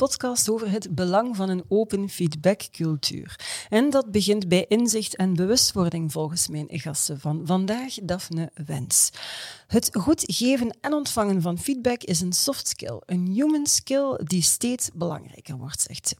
Podcast over het belang van een open feedbackcultuur. En dat begint bij inzicht en bewustwording volgens mijn gasten van vandaag, Daphne Wens. Het goed geven en ontvangen van feedback is een soft skill, een human skill die steeds belangrijker wordt, zegt ze.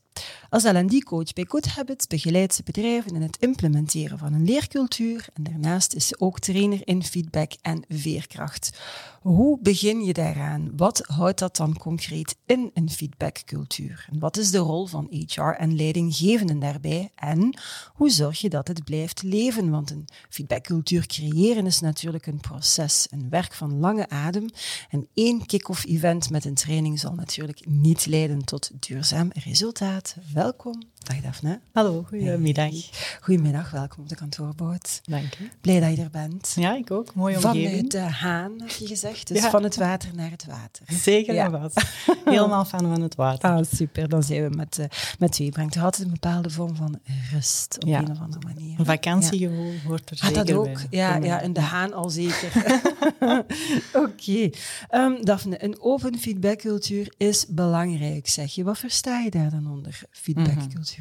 Als L&D-coach bij Good Habits begeleidt ze bedrijven in het implementeren van een leercultuur en daarnaast is ze ook trainer in feedback en veerkracht. Hoe begin je daaraan? Wat houdt dat dan concreet in een feedbackcultuur? En wat is de rol van HR en leidinggevenden daarbij? En hoe zorg je dat het blijft leven? Want een feedbackcultuur creëren is natuurlijk een proces, een werk van lange adem. En één kick-off event met een training zal natuurlijk niet leiden tot duurzaam resultaat. Welkom. Dag Daphne. Hallo, goedemiddag. Goedemiddag, welkom op de kantoorboot. Dank u. Blij dat je er bent. Ja, ik ook. Mooie omgeving. Vanuit de haan, heb je gezegd. Dus van het water naar het water. Zeker ja. wat. Helemaal fan van het water. Ah, super. Dan zijn we met, uh, met twee. Brengt er altijd een bepaalde vorm van rust op een of andere manier. Een vakantiegevoel hoort er zeker ah, dat ook. bij. Ja, ja, in de haan al zeker. Oké. Okay. Um, Daphne, een open feedbackcultuur is belangrijk, zeg je. Wat versta je daar dan onder, feedbackcultuur? Mm -hmm.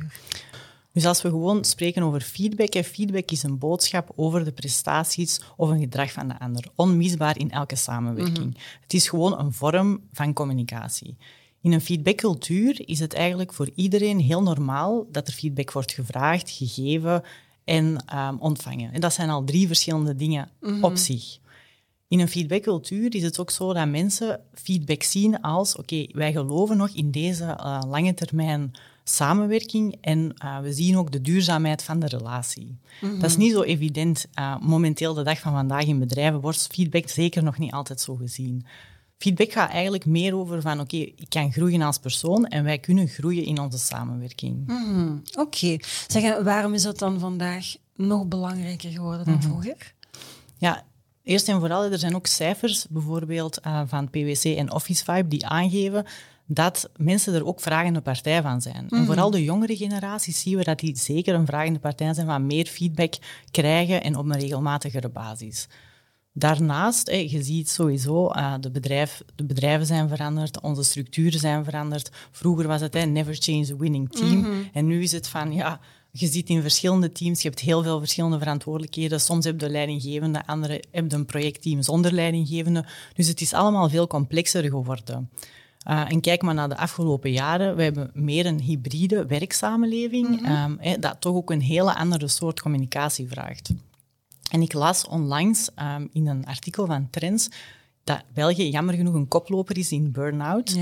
Dus als we gewoon spreken over feedback, en feedback is een boodschap over de prestaties of een gedrag van de ander. Onmisbaar in elke samenwerking. Mm -hmm. Het is gewoon een vorm van communicatie. In een feedbackcultuur is het eigenlijk voor iedereen heel normaal dat er feedback wordt gevraagd, gegeven en um, ontvangen. En dat zijn al drie verschillende dingen mm -hmm. op zich. In een feedbackcultuur is het ook zo dat mensen feedback zien als oké, okay, wij geloven nog in deze uh, lange termijn samenwerking en uh, we zien ook de duurzaamheid van de relatie. Mm -hmm. Dat is niet zo evident. Uh, momenteel, de dag van vandaag in bedrijven, wordt feedback zeker nog niet altijd zo gezien. Feedback gaat eigenlijk meer over van oké, okay, ik kan groeien als persoon en wij kunnen groeien in onze samenwerking. Mm -hmm. Oké. Okay. Zeg, waarom is dat dan vandaag nog belangrijker geworden dan mm -hmm. vroeger? Ja, Eerst en vooral, er zijn ook cijfers, bijvoorbeeld uh, van PwC en Office Vibe, die aangeven dat mensen er ook vragende partij van zijn. Mm. En vooral de jongere generaties zien we dat die zeker een vragende partij zijn van meer feedback krijgen en op een regelmatigere basis. Daarnaast, eh, je ziet sowieso, uh, de, bedrijf, de bedrijven zijn veranderd, onze structuren zijn veranderd. Vroeger was het eh, never change a winning team. Mm -hmm. En nu is het van, ja, je zit in verschillende teams, je hebt heel veel verschillende verantwoordelijkheden. Soms heb je de leidinggevende, andere heb je een projectteam zonder leidinggevende. Dus het is allemaal veel complexer geworden. Uh, en kijk maar naar de afgelopen jaren. We hebben meer een hybride werksamenleving, mm -hmm. um, eh, dat toch ook een hele andere soort communicatie vraagt. En ik las onlangs um, in een artikel van Trends dat België jammer genoeg een koploper is in burn-out.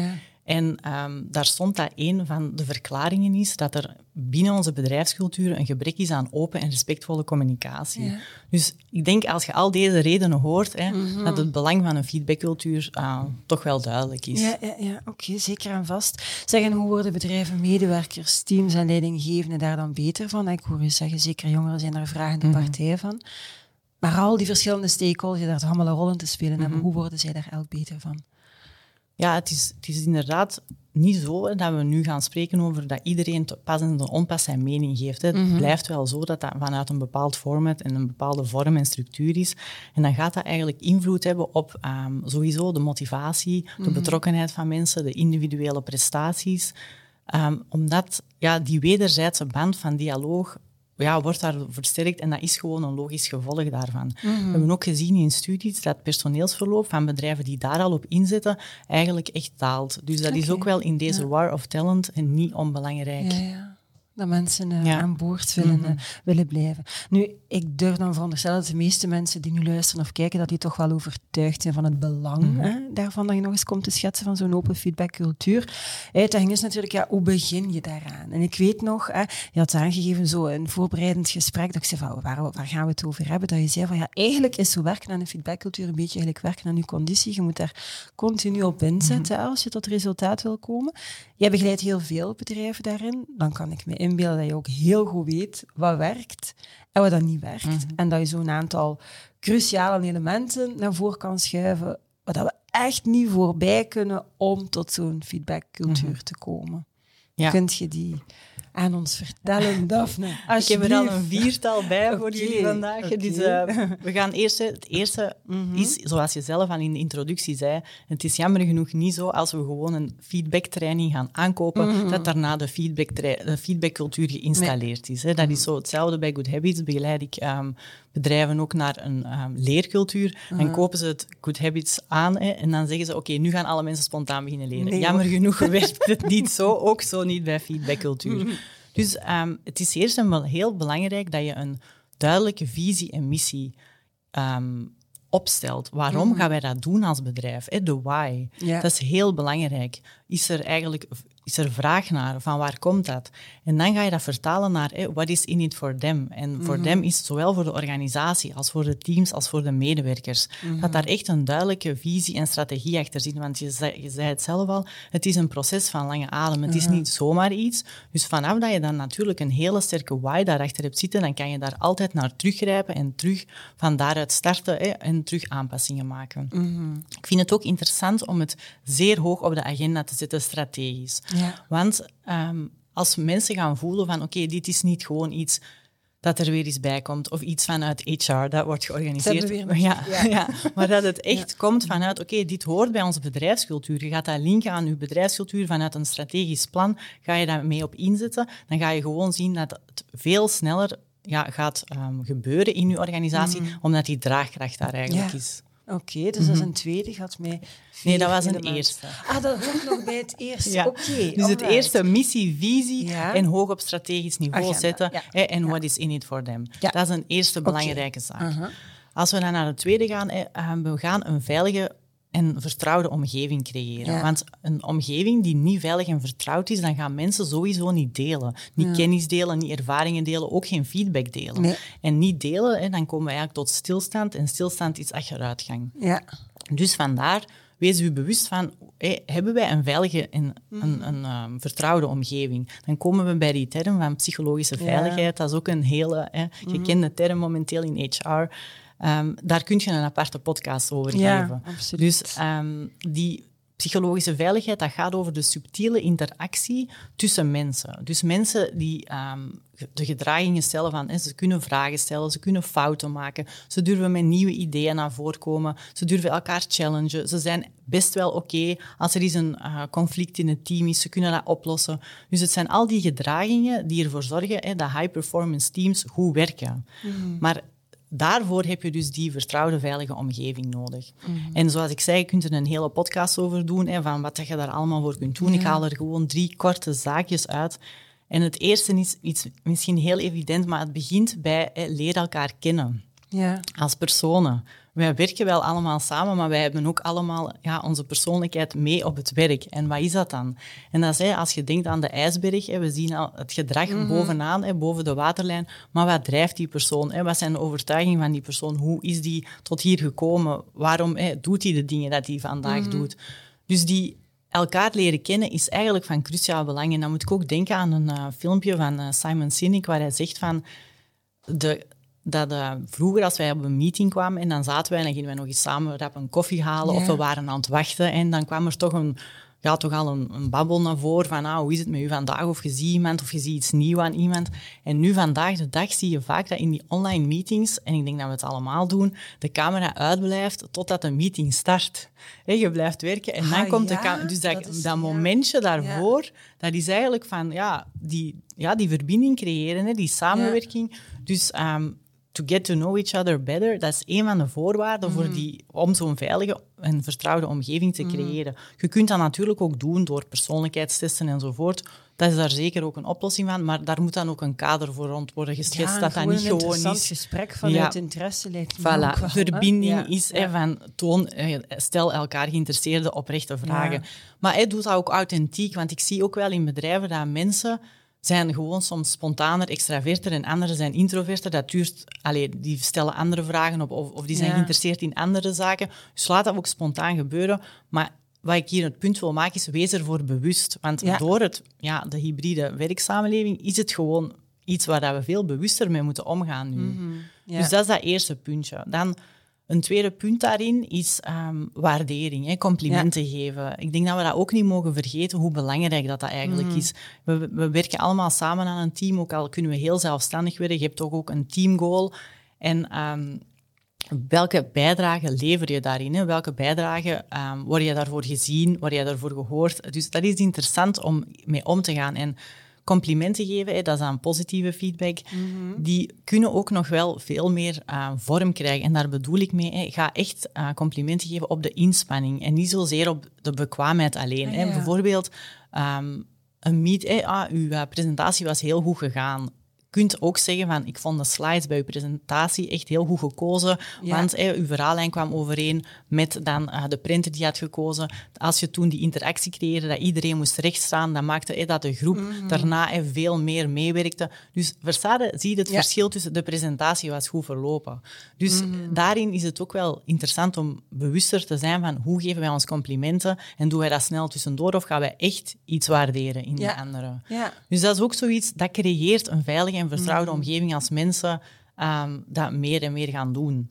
En um, daar stond dat een van de verklaringen is dat er binnen onze bedrijfscultuur een gebrek is aan open en respectvolle communicatie. Ja. Dus ik denk als je al deze redenen hoort, hè, mm -hmm. dat het belang van een feedbackcultuur uh, toch wel duidelijk is. Ja, ja, ja. oké, okay, zeker en vast. Zeg, en hoe worden bedrijven, medewerkers, teams en leidinggevenden daar dan beter van? Ik hoor je zeggen, zeker jongeren zijn daar vragende mm -hmm. partijen van. Maar al die verschillende stakeholders die daar allemaal een rol in te spelen mm -hmm. hebben, hoe worden zij daar elk beter van? Ja, het is, het is inderdaad niet zo dat we nu gaan spreken over dat iedereen pas en onpas zijn mening geeft. Hè. Mm -hmm. Het blijft wel zo dat dat vanuit een bepaald format en een bepaalde vorm en structuur is. En dan gaat dat eigenlijk invloed hebben op um, sowieso de motivatie, de mm -hmm. betrokkenheid van mensen, de individuele prestaties. Um, omdat ja, die wederzijdse band van dialoog ja, wordt daar versterkt en dat is gewoon een logisch gevolg daarvan. Mm -hmm. We hebben ook gezien in studies dat personeelsverloop van bedrijven die daar al op inzetten eigenlijk echt daalt. Dus dat okay. is ook wel in deze ja. war of talent en niet onbelangrijk. Ja, ja. Dat mensen uh, ja. aan boord willen, mm -hmm. uh, willen blijven. Nu, ik durf dan veronderstellen dat de meeste mensen die nu luisteren of kijken, dat die toch wel overtuigd zijn van het belang mm -hmm. hè, daarvan dat je nog eens komt te schetsen van zo'n open feedbackcultuur. Het ding is natuurlijk, ja, hoe begin je daaraan? En ik weet nog, hè, je had aangegeven zo een voorbereidend gesprek, dat ik zei van, waar, waar gaan we het over hebben? Dat je zei van, ja, eigenlijk is zo werken aan een feedbackcultuur een beetje eigenlijk werken aan je conditie. Je moet daar continu op inzetten mm -hmm. als je tot resultaat wil komen. Jij begeleidt heel veel bedrijven daarin, dan kan ik me inbeelden dat je ook heel goed weet wat werkt en wat dat niet werkt. Mhm. En dat je zo'n aantal cruciale elementen naar voren kan schuiven, waar dat we echt niet voorbij kunnen om tot zo'n feedbackcultuur Mhm. te komen. Ja. Kunt je die aan ons vertellen, Daphne? Ik heb er al een viertal bij voor jullie vandaag. Dus eh, we gaan eerst... Het eerste Mhm. is, zoals je zelf al in de introductie zei, het is jammer genoeg niet zo als we gewoon een feedbacktraining gaan aankopen, Mhm. dat daarna de, feedbacktra- de feedbackcultuur geïnstalleerd is. Hè. Dat is zo hetzelfde bij Good Habits. Begeleid ik ehm, bedrijven ook naar een ehm, leercultuur. Mhm. Dan kopen ze het Good Habits aan hè, en dan zeggen ze, oké, nu gaan alle mensen spontaan beginnen leren. Nee, jammer genoeg werkt het niet zo, ook zo niet bij feedbackcultuur. Dus ehm, het is eerst en wel heel belangrijk dat je een duidelijke visie en missie ehm, opstelt. Waarom gaan wij dat doen als bedrijf? De why. Ja. Dat is heel belangrijk. Is er eigenlijk is er vraag naar? Van waar komt dat? En dan ga je dat vertalen naar hè, what is in it for them? En voor them is zowel voor de organisatie als voor de teams als voor de medewerkers. Dat daar echt een duidelijke visie en strategie achter zit. Want je zei, je zei het zelf al, het is een proces van lange adem. Het is niet zomaar iets. Dus vanaf dat je dan natuurlijk een hele sterke why daarachter hebt zitten, dan kan je daar altijd naar teruggrijpen en terug van daaruit starten en terug aanpassingen maken. Ik vind het ook interessant om het zeer hoog op de agenda te zetten, strategisch. Ja. Want ehm, als mensen gaan voelen van oké, dit is niet gewoon iets dat er weer eens bij komt, of iets vanuit HR, dat wordt georganiseerd. Ja, een- ja. maar dat het echt komt vanuit, oké, dit hoort bij onze bedrijfscultuur. Je gaat dat linken aan je bedrijfscultuur vanuit een strategisch plan, ga je daar mee op inzetten, dan ga je gewoon zien dat het veel sneller ja, gaat ehm, gebeuren in je organisatie, omdat die draagkracht daar eigenlijk Ja. is. Oké, dus dat is een tweede. Gaat mij Nee, dat was een eerste. Ah, dat hoort nog bij het eerste. Ja. Oké. dus het eerste missie, visie Ja. en hoog op strategisch niveau Agenda, zetten. en what is in it for them. Dat is een eerste belangrijke zaak. Als we dan naar het tweede gaan, eh, we gaan een veilige en vertrouwde omgeving creëren. Ja. Want een omgeving die niet veilig en vertrouwd is, dan gaan mensen sowieso niet delen. Niet kennis delen, niet ervaringen delen, ook geen feedback delen. Nee. En niet delen, hè, dan komen we eigenlijk tot stilstand. En stilstand is achteruitgang. Ja. Dus vandaar, wees u bewust van, hé, hebben wij een veilige en een, een ehm, vertrouwde omgeving? Dan komen we bij die term van psychologische Ja. veiligheid. Dat is ook een hele hè, gekende term momenteel in HR. Ehm, daar kun je een aparte podcast over Ja, geven. absoluut. Dus ehm, die psychologische veiligheid, dat gaat over de subtiele interactie tussen mensen. Dus mensen die ehm, de gedragingen stellen van, hè, ze kunnen vragen stellen, ze kunnen fouten maken, ze durven met nieuwe ideeën naar voren komen, ze durven elkaar challengen, ze zijn best wel oké als er is een eh, conflict in het team is, ze kunnen dat oplossen. Dus het zijn al die gedragingen die ervoor zorgen hè, dat high-performance teams goed werken. Maar daarvoor heb je dus die vertrouwde, veilige omgeving nodig. En zoals ik zei, je kunt er een hele podcast over doen, hè, van wat je daar allemaal voor kunt doen. Ik haal er gewoon drie korte zaakjes uit. En het eerste is iets misschien heel evident, maar het begint bij hè, leer elkaar kennen Ja. als personen. Wij werken wel allemaal samen, maar wij hebben ook allemaal ja, onze persoonlijkheid mee op het werk. En wat is dat dan? En dat is, als je denkt aan de ijsberg, we zien al het gedrag bovenaan, hè, boven de waterlijn, maar wat drijft die persoon? Wat zijn de overtuigingen van die persoon? Hoe is die tot hier gekomen? Waarom doet hij de dingen dat hij vandaag doet? Dus die elkaar leren kennen is eigenlijk van cruciaal belang. En dan moet ik ook denken aan een eh, filmpje van eh, Simon Sinek, waar hij zegt van de, dat eh, vroeger als wij op een meeting kwamen en dan zaten wij en dan gingen wij nog eens samen rap een koffie halen Ja. of we waren aan het wachten en dan kwam er toch een, ja, toch al een, een babbel naar voren van ah, hoe is het met u vandaag of je ziet iemand of je ziet iets nieuws aan iemand. En nu vandaag de dag zie je vaak dat in die online meetings, en ik denk dat we het allemaal doen, de camera uitblijft totdat de meeting start. Hè, je blijft werken en dan Ah, komt de camera. Dus dat, dat dat, is- ja. momentje daarvoor, dat is eigenlijk van ja, die, ja, die verbinding creëren, hè, die samenwerking. Dus ehm, to get to know each other better, dat is een van de voorwaarden Mhm. voor die, om zo'n veilige en vertrouwde omgeving te creëren. Je kunt dat natuurlijk ook doen door persoonlijkheidstesten enzovoort. Dat is daar zeker ook een oplossing van, maar daar moet dan ook een kader voor rond worden geschetst, Ja, dat dat gewoon niet een gewoon interessant is. gesprek vanuit Ja. interesse ook Voilà, wel, verbinding Ja, is hè, van toon, eh, stel elkaar geïnteresseerde, oprechte vragen. Maar hij doet dat ook authentiek, want ik zie ook wel in bedrijven dat mensen zijn gewoon soms spontaner, extraverter en anderen zijn introverter. Dat duurt, allee, die stellen andere vragen op of, of die zijn Ja. geïnteresseerd in andere zaken. Dus laat dat ook spontaan gebeuren. Maar wat ik hier het punt wil maken is, wees ervoor bewust. Want door het, ja, de hybride werksamenleving is het gewoon iets waar we veel bewuster mee moeten omgaan nu. Mhm, dus dat is dat eerste puntje. Dan een tweede punt daarin is ehm, waardering, hè, complimenten geven. Ik denk dat we dat ook niet mogen vergeten, hoe belangrijk dat, dat eigenlijk mhm. is. We, we, werken allemaal samen aan een team, ook al kunnen we heel zelfstandig werken. Je hebt toch ook een teamgoal. En ehm, welke bijdrage lever je daarin? Hè? Welke bijdrage um, word je daarvoor gezien? Word je daarvoor gehoord? Dus dat is interessant om mee om te gaan. En complimenten geven, hè, dat is dan positieve feedback, mhm. die kunnen ook nog wel veel meer uh, vorm krijgen. En daar bedoel ik mee, hè, ga echt uh, complimenten geven op de inspanning en niet zozeer op de bekwaamheid alleen. Ah, hè. Bijvoorbeeld, um, een meet, hè, ah, uw uh, presentatie was heel goed gegaan kunt ook zeggen van, ik vond de slides bij uw presentatie echt heel goed gekozen, want uw verhaallijn kwam overeen met dan uh, de printer die je had gekozen. Als je toen die interactie creëerde, dat iedereen moest rechtstaan, dan maakte dat de groep mm daarna veel meer meewerkte. Dus verstaat zie je het verschil tussen de presentatie was goed verlopen. Dus mhm. daarin is het ook wel interessant om bewuster te zijn van hoe geven wij ons complimenten en doen wij dat snel tussendoor of gaan wij echt iets waarderen in de anderen. Dus dat is ook zoiets, dat creëert een veilige en vertrouwde mm. omgeving als mensen um, dat meer en meer gaan doen.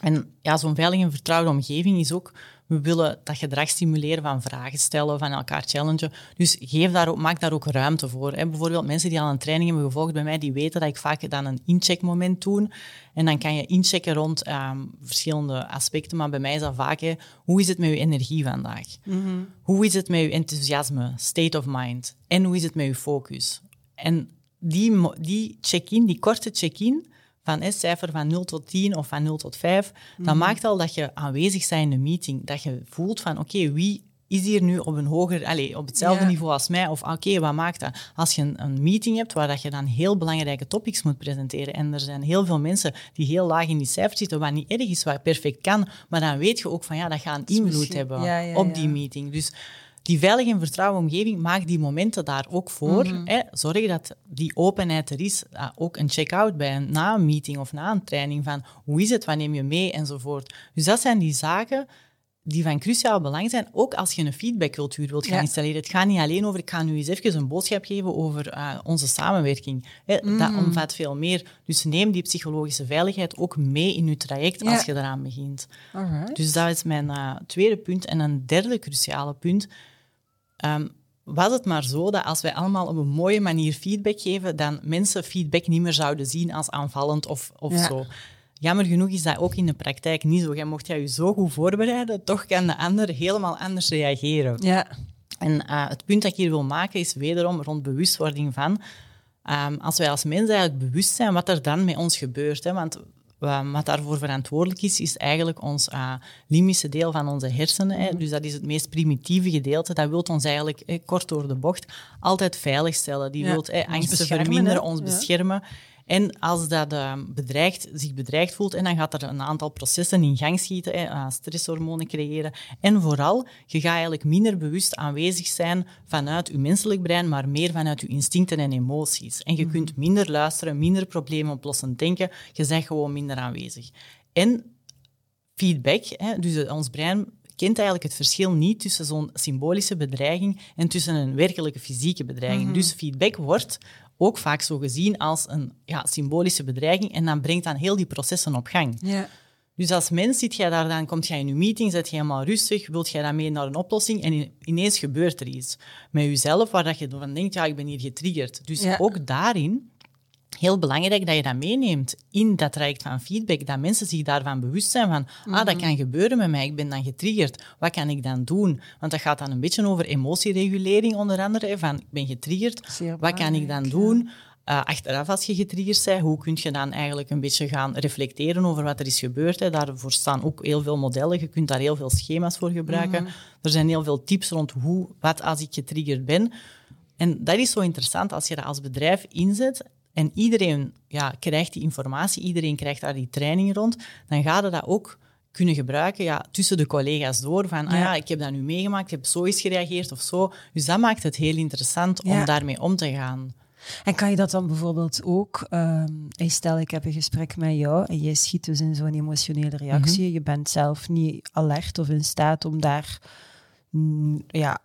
En ja, zo'n veilige en vertrouwde omgeving is ook, we willen dat gedrag stimuleren van vragen stellen, van elkaar challengen. Dus geef daar ook, maak daar ook ruimte voor. Hè. Bijvoorbeeld mensen die al een training hebben gevolgd bij mij, die weten dat ik vaak dan een incheckmoment doe. En dan kan je inchecken rond ehm, verschillende aspecten, maar bij mij is dat vaak, hè, hoe is het met je energie vandaag? Mm Hoe is het met je enthousiasme, state of mind? En hoe is het met je focus? En die, die check-in, die korte check-in, van een cijfer van 0 tot 10 of van 0 tot 5, mm dat maakt al dat je aanwezig bent in de meeting. Dat je voelt van, oké, wie is hier nu op een hoger, allez, op hetzelfde niveau als mij? Of oké, wat maakt dat? Als je een, een, meeting hebt waar dat je dan heel belangrijke topics moet presenteren en er zijn heel veel mensen die heel laag in die cijfers zitten, wat niet erg is, wat perfect kan, maar dan weet je ook van ja, dat gaat een invloed hebben op die meeting. Dus die veilige en vertrouwde omgeving maakt die momenten daar ook voor. Mm hè, zorg dat die openheid er is. Uh, ook een check-out bij een, na een meeting of na een training van hoe is het, wat neem je mee enzovoort. Dus dat zijn die zaken die van cruciaal belang zijn, ook als je een feedbackcultuur wilt gaan installeren. Het gaat niet alleen over, ik ga nu eens even een boodschap geven over uh, onze samenwerking. Hè, Dat mhm. omvat veel meer. Dus neem die psychologische veiligheid ook mee in je traject als je eraan begint. Alright. Dus dat is mijn uh, tweede punt. En een derde cruciale punt Um, was het maar zo dat als wij allemaal op een mooie manier feedback geven, dan mensen feedback niet meer zouden zien als aanvallend of, of zo. Jammer genoeg is dat ook in de praktijk niet zo. Jij mocht jij je zo goed voorbereiden, toch kan de ander helemaal anders reageren. Ja. En uh, het punt dat ik hier wil maken is wederom rond bewustwording van... Um, als wij als mensen eigenlijk bewust zijn wat er dan met ons gebeurt. Hè, want wat daarvoor verantwoordelijk is, is eigenlijk ons uh, limbische deel van onze hersenen. Hè. Mhm. Dus dat is het meest primitieve gedeelte. Dat wil ons eigenlijk, kort door de bocht, altijd veilig stellen. Die wil angsten verminderen, ons beschermen. En als dat uh, bedreigd, zich bedreigd voelt, en dan gaat er een aantal processen in gang schieten, hè, uh, stresshormonen creëren. En vooral, je gaat eigenlijk minder bewust aanwezig zijn vanuit je menselijk brein, maar meer vanuit je instincten en emoties. En je mhm. kunt minder luisteren, minder problemen oplossend denken. Je bent gewoon minder aanwezig. En feedback, hè, dus ons brein kent eigenlijk het verschil niet tussen zo'n symbolische bedreiging en tussen een werkelijke fysieke bedreiging. Mhm. Dus feedback wordt ook vaak zo gezien als een ja, symbolische bedreiging en dan brengt dan heel die processen op gang. Ja. Dus als mens zit jij daar dan, komt jij in je meeting, zit je helemaal rustig, wilt jij dan mee naar een oplossing en ineens gebeurt er iets met jezelf waar dat je van denkt, ja, ik ben hier getriggerd. Dus ook daarin heel belangrijk dat je dat meeneemt in dat traject van feedback, dat mensen zich daarvan bewust zijn van, ah, dat mhm. kan gebeuren met mij, ik ben dan getriggerd, wat kan ik dan doen? Want dat gaat dan een beetje over emotieregulering onder andere, van, ik ben getriggerd, wat kan ik dan doen? Uh, achteraf, als je getriggerd bent, hoe kun je dan eigenlijk een beetje gaan reflecteren over wat er is gebeurd? Hè? Daarvoor staan ook heel veel modellen. Je kunt daar heel veel schema's voor gebruiken. Mhm. Er zijn heel veel tips rond hoe, wat als ik getriggerd ben. En dat is zo interessant als je dat als bedrijf inzet en iedereen ja, krijgt die informatie, iedereen krijgt daar die training rond, dan gaat je dat ook kunnen gebruiken ja, tussen de collega's door. Van, ah ja, ik heb dat nu meegemaakt, ik heb zo eens gereageerd of zo. Dus dat maakt het heel interessant om daarmee om te gaan. En kan je dat dan bijvoorbeeld ook, um, stel ik heb een gesprek met jou en jij schiet dus in zo'n emotionele reactie, mhm. je bent zelf niet alert of in staat om daar mm, ja,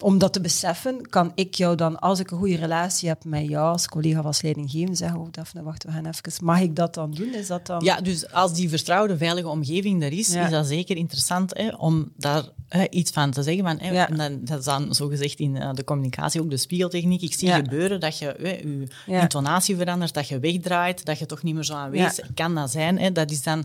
om dat te beseffen, kan ik jou dan, als ik een goede relatie heb met jou als collega van leidinggevende, zeggen, oh Daphne, wacht, we gaan even. Mag ik dat dan doen? Is dat dan... Ja, dus als die vertrouwde, veilige omgeving er is, is dat zeker interessant hè, om daar hè, iets van te zeggen. Van, hè, ja. dan, dat is dan zogezegd in uh, de communicatie ook de spiegeltechniek. Ik zie gebeuren dat je hè, je intonatie verandert, dat je wegdraait, dat je toch niet meer zo aanwezig kan dat zijn. Hè, dat is dan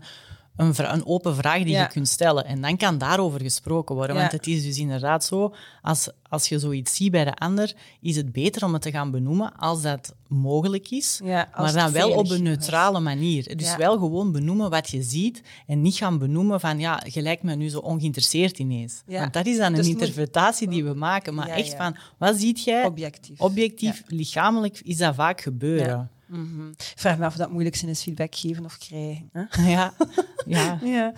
een, een open vraag die je kunt stellen. En dan kan daarover gesproken worden. Want het is dus inderdaad zo, als, als je zoiets ziet bij de ander, is het beter om het te gaan benoemen als dat mogelijk is. maar dan wel op een neutrale manier. Dus wel gewoon benoemen wat je ziet en niet gaan benoemen van, ja, gelijk me nu zo ongeïnteresseerd ineens. Want dat is dan een dus interpretatie die we maken. Maar echt van, wat ziet jij? Objectief. Objectief, lichamelijk is dat vaak gebeuren. Mm Ik vraag me af of dat moeilijkste is feedback geven of krijgen. Hè? Ja. ja.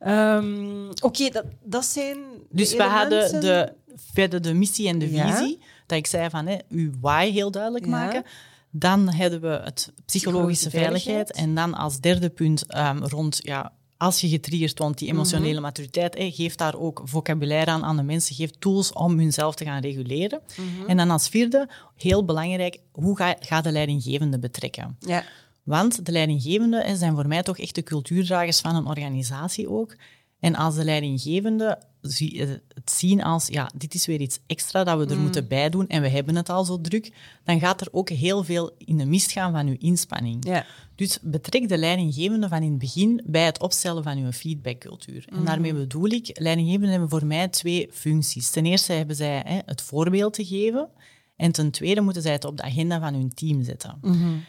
ja. Um, Oké, okay, dat, dat zijn. Dus we hadden de, verder de missie en de visie. Dat ik zei van hè, uw why heel duidelijk maken. Dan hebben we het psychologische veiligheid. En dan als derde punt um, rond ja, als je getriggerd wordt, die emotionele mhm. maturiteit, hey, geef daar ook vocabulaire aan aan de mensen, geef tools om hunzelf te gaan reguleren. Mhm. En dan als vierde, heel belangrijk, hoe ga, ga de leidinggevende betrekken? Ja. Want de leidinggevenden zijn voor mij toch echt de cultuurdragers van een organisatie ook. En als de leidinggevende eh, het zien als, ja, dit is weer iets extra dat we er mm. moeten bij doen en we hebben het al zo druk, dan gaat er ook heel veel in de mist gaan van uw inspanning. Ja. Dus betrek de leidinggevende van in het begin bij het opstellen van uw feedbackcultuur. En mm. daarmee bedoel ik, leidinggevenden hebben voor mij twee functies. Ten eerste hebben zij hè, het voorbeeld te geven en ten tweede moeten zij het op de agenda van hun team zetten. Mm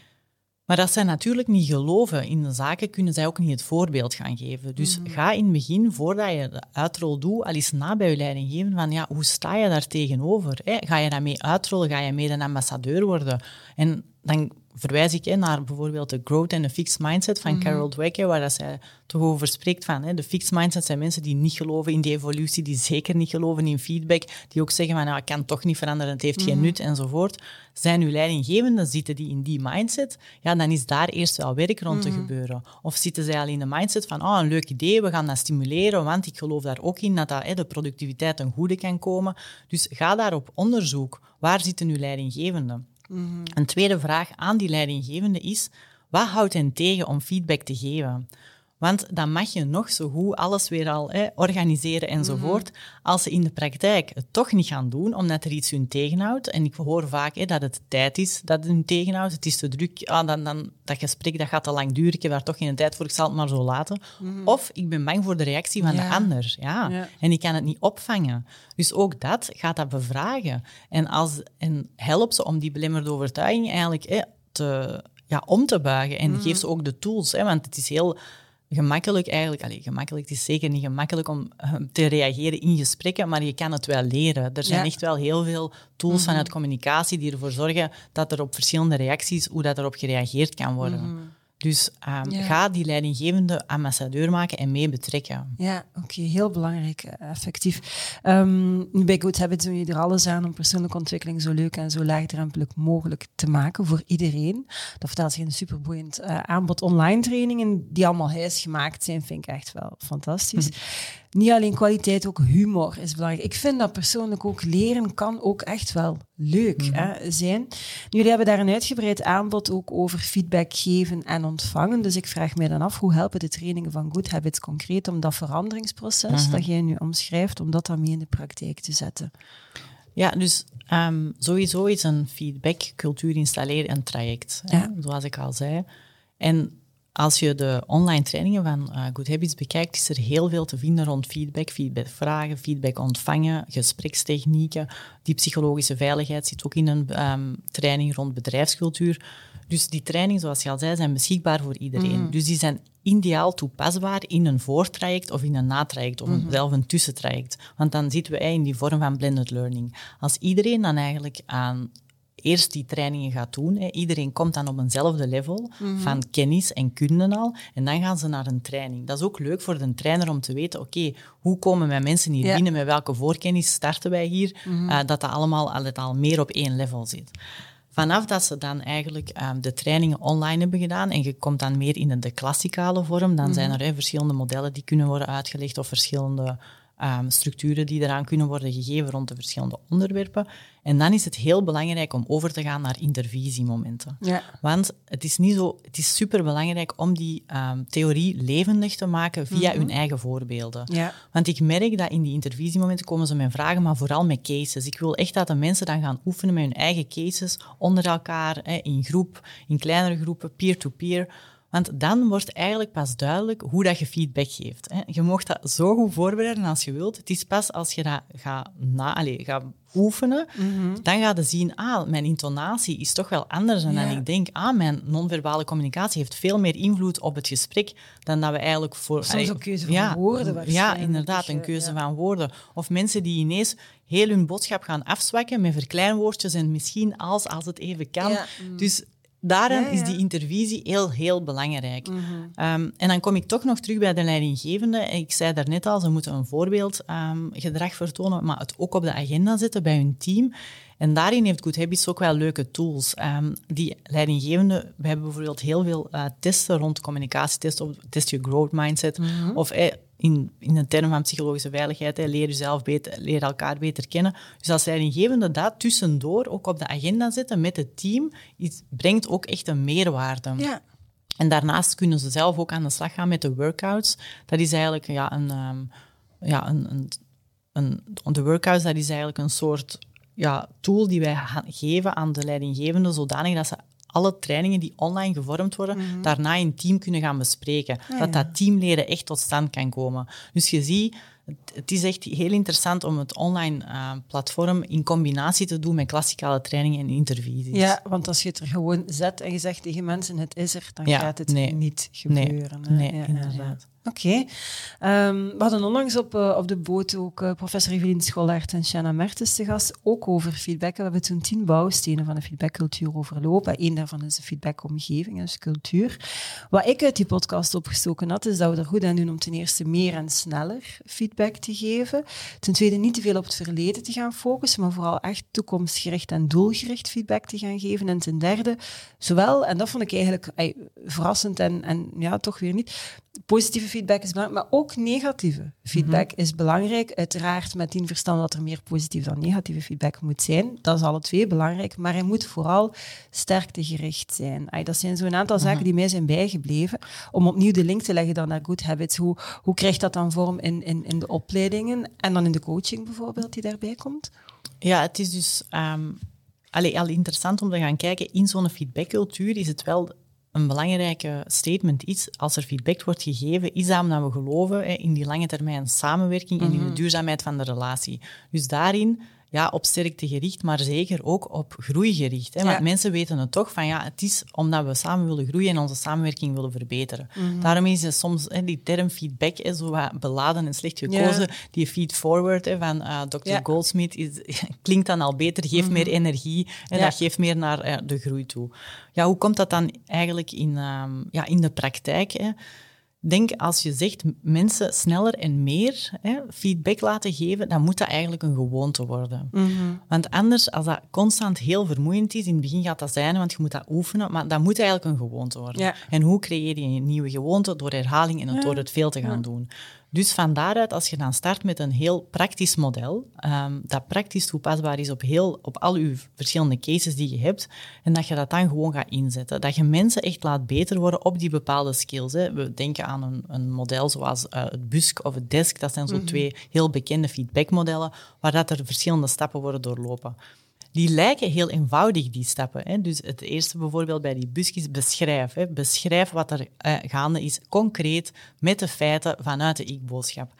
maar als zij natuurlijk niet geloven in de zaken, kunnen zij ook niet het voorbeeld gaan geven. Dus mhm. ga in het begin, voordat je de uitrol doet, al eens na bij je leidinggeven van ja, hoe sta je daar tegenover? Ga je daarmee uitrollen? Ga je mee een ambassadeur worden? En dan verwijs ik naar bijvoorbeeld de growth en de fixed mindset van mhm. Carol Dweck, waar dat zij toch over spreekt van hè, de fixed mindset zijn mensen die niet geloven in die evolutie, die zeker niet geloven in feedback, die ook zeggen van nou, ik kan toch niet veranderen, het heeft geen mhm. nut enzovoort. Zijn uw leidinggevenden, zitten die in die mindset, ja, dan is daar eerst wel werk rond te mhm. gebeuren. Of zitten zij al in de mindset van oh, een leuk idee, we gaan dat stimuleren, want ik geloof daar ook in dat, dat hè, de productiviteit een goede kan komen. Dus ga daar op onderzoek. Waar zitten uw leidinggevenden? Een tweede vraag aan die leidinggevende is, wat houdt hen tegen om feedback te geven? Want dan mag je nog zo goed alles weer al hè, organiseren enzovoort. Mm Als ze in de praktijk het toch niet gaan doen, omdat er iets hun tegenhoudt. En ik hoor vaak hè, dat het tijd is dat het hun tegenhoudt. Het is te druk. Ah, dan, dan, dat gesprek dat gaat te lang duren. Ik heb daar toch geen tijd voor. Ik zal het maar zo laten. Mhm. Of ik ben bang voor de reactie van de ander. Ja. En ik kan het niet opvangen. Dus ook dat gaat dat bevragen. En, als, en help ze om die belemmerde overtuiging eigenlijk hè, te, ja, om te buigen. En mhm. geef ze ook de tools. Hè, want het is heel gemakkelijk eigenlijk, allez, gemakkelijk, het is zeker niet gemakkelijk om eh, te reageren in gesprekken, maar je kan het wel leren. Er zijn echt wel heel veel tools mm vanuit communicatie die ervoor zorgen dat er op verschillende reacties, hoe dat erop gereageerd kan worden. Mhm. Dus um, ga die leidinggevende ambassadeur maken en mee betrekken. Ja, oké, heel belangrijk, eh, effectief. Um, bij Good Habits doen je er alles aan om persoonlijke ontwikkeling zo leuk en zo laagdrempelig mogelijk te maken voor iedereen. Dat vertelt zich een superboeiend uh, aanbod online trainingen die allemaal huisgemaakt zijn, vind ik echt wel fantastisch. Mhm niet alleen kwaliteit, ook humor is belangrijk. Ik vind dat persoonlijk ook leren kan ook echt wel leuk mhm. hè, zijn. Jullie hebben daar een uitgebreid aanbod ook over feedback geven en ontvangen. Dus ik vraag mij dan af, hoe helpen de trainingen van Good Habits concreet om dat veranderingsproces mhm. dat jij nu omschrijft, om dat dan mee in de praktijk te zetten? Ja, dus um, sowieso is een feedbackcultuur installeren een traject, ja. zoals ik al zei. En als je de online trainingen van uh, Good Habits bekijkt, is er heel veel te vinden rond feedback, feedback vragen, feedback ontvangen, gesprekstechnieken. Die psychologische veiligheid zit ook in een um, training rond bedrijfscultuur. Dus die trainingen, zoals je al zei, zijn beschikbaar voor iedereen. Mm. Dus die zijn ideaal toepasbaar in een voortraject of in een natraject, of mm zelf een tussentraject. Want dan zitten we in die vorm van blended learning. Als iedereen dan eigenlijk aan eerst die trainingen gaat doen. Hè. Iedereen komt dan op eenzelfde level mhm. van kennis en kunde al. En dan gaan ze naar een training. Dat is ook leuk voor de trainer om te weten, oké, hoe komen mijn mensen hier binnen? Met welke voorkennis starten wij hier? Mhm. Eh, dat dat allemaal al, al meer op één level zit. Vanaf dat ze dan eigenlijk um, de trainingen online hebben gedaan en je komt dan meer in de klassikale vorm, dan zijn mhm. er verschillende modellen die kunnen worden uitgelegd of verschillende ehm, structuren die eraan kunnen worden gegeven rond de verschillende onderwerpen. En dan is het heel belangrijk om over te gaan naar intervisiemomenten. Ja. Want het is, niet zo, het is superbelangrijk om die ehm, theorie levendig te maken via Mhm. hun eigen voorbeelden. Ja. Want ik merk dat in die intervisiemomenten komen ze met vragen, maar vooral met cases. Ik wil echt dat de mensen dan gaan oefenen met hun eigen cases, onder elkaar, hè, in groep, in kleinere groepen, peer-to-peer. Want dan wordt eigenlijk pas duidelijk hoe dat je feedback geeft. Hè. Je mag dat zo goed voorbereiden als je wilt. Het is pas als je dat gaat, na, allez, gaat oefenen, dan ga je zien, ah, mijn intonatie is toch wel anders dan Ja. ik denk. Ah, mijn non-verbale communicatie heeft veel meer invloed op het gesprek dan dat we eigenlijk voor... Soms ook keuze van woorden Ja, waarschijnlijk. inderdaad, een Ja. keuze van woorden. Of mensen die ineens heel hun boodschap gaan afzwakken met verkleinwoordjes en misschien als, als het even kan. Ja. Dus Ja, ja. is die intervisie heel, heel belangrijk. Mhm. Ehm, en dan kom ik toch nog terug bij de leidinggevende. Ik zei daarnet al, ze moeten een voorbeeldgedrag vertonen, maar het ook op de agenda zetten bij hun team. En daarin heeft Good Habits ook wel leuke tools. Ehm, die leidinggevende, we hebben bijvoorbeeld heel veel eh, testen rond communicatietesten, of test je growth mindset, of eh, in, in de term van psychologische veiligheid, hè, leer jezelf beter, leer elkaar beter kennen. Dus als leidinggevende dat tussendoor ook op de agenda zetten met het team, iets, brengt ook echt een meerwaarde. Ja. En daarnaast kunnen ze zelf ook aan de slag gaan met de workouts. Dat is eigenlijk ja, een, ehm, ja, een, een, een, de workouts, dat is eigenlijk een soort ja, tool die wij gaan geven aan de leidinggevende, zodanig dat ze alle trainingen die online gevormd worden, daarna in team kunnen gaan bespreken. dat dat teamleren echt tot stand kan komen. Dus je ziet, het, is echt heel interessant om het online eh, platform in combinatie te doen met klassikale trainingen en intervisies. Ja, want als je het er gewoon zet en je zegt tegen mensen het is er, dan Ja, gaat het nee. niet gebeuren. nee, inderdaad. Oké. Ehm, we hadden onlangs op, eh, op de boot ook eh, professor Evelien Schollaert en Shanna Mertens te gast, ook over feedback. We hebben toen tien bouwstenen van de feedbackcultuur overlopen. Eén daarvan is de feedbackomgeving, dus cultuur. Wat ik uit die podcast opgestoken had, is dat we er goed aan doen om ten eerste meer en sneller feedback te geven. Ten tweede niet te veel op het verleden te gaan focussen, maar vooral echt toekomstgericht en doelgericht feedback te gaan geven. En ten derde, zowel, en dat vond ik eigenlijk verrassend en, en ja, toch weer niet, positieve feedback is belangrijk, maar ook negatieve feedback is belangrijk. Uiteraard met die verstand dat er meer positieve dan negatieve feedback moet zijn. Dat is alle twee belangrijk, maar hij moet vooral sterktegericht zijn. Dat zijn zo'n aantal zaken die mij zijn bijgebleven. Om opnieuw de link te leggen dan naar good habits. Hoe, hoe krijgt dat dan vorm in, in, in de opleidingen en dan in de coaching bijvoorbeeld die daarbij komt? Ja, het is dus ehm allee, al interessant om te gaan kijken. In zo'n feedbackcultuur is het wel een belangrijke statement iets. Als er feedback wordt gegeven, is dat omdat we geloven in die lange termijn samenwerking en in de duurzaamheid van de relatie. Dus daarin ja, op sterkte gericht, maar zeker ook op groei gericht. Hè? Want Ja. mensen weten het toch van ja, het is omdat we samen willen groeien en onze samenwerking willen verbeteren. Daarom is het soms hè, die term feedback hè, zo wat beladen en slecht gekozen. Die feed forward hè, van eh, Dr. Ja. Goldsmith is, klinkt dan al beter, geeft meer energie en dat geeft meer naar eh, de groei toe. Ja, hoe komt dat dan eigenlijk in, ehm, ja, in de praktijk? Hè? Denk als je zegt mensen sneller en meer hè, feedback laten geven, dan moet dat eigenlijk een gewoonte worden. Want anders, als dat constant heel vermoeiend is, in het begin gaat dat zijn, want je moet dat oefenen, maar dat moet eigenlijk een gewoonte worden. Ja. En hoe creëer je een nieuwe gewoonte? Door herhaling en Ja. door het veel te gaan doen. Dus van daaruit, als je dan start met een heel praktisch model, ehm, dat praktisch toepasbaar is op, heel, op al je verschillende cases die je hebt, en dat je dat dan gewoon gaat inzetten. Dat je mensen echt laat beter worden op die bepaalde skills. Hè. We denken aan een, een model zoals eh, het BUSK of het DESK. Dat zijn zo twee heel bekende feedbackmodellen, waar dat er verschillende stappen worden doorlopen. Die lijken heel eenvoudig, die stappen. Hè. Dus het eerste bijvoorbeeld bij die BUSK is beschrijf. Hè. Beschrijf wat er eh, gaande is, concreet, met de feiten vanuit de ik-boodschap.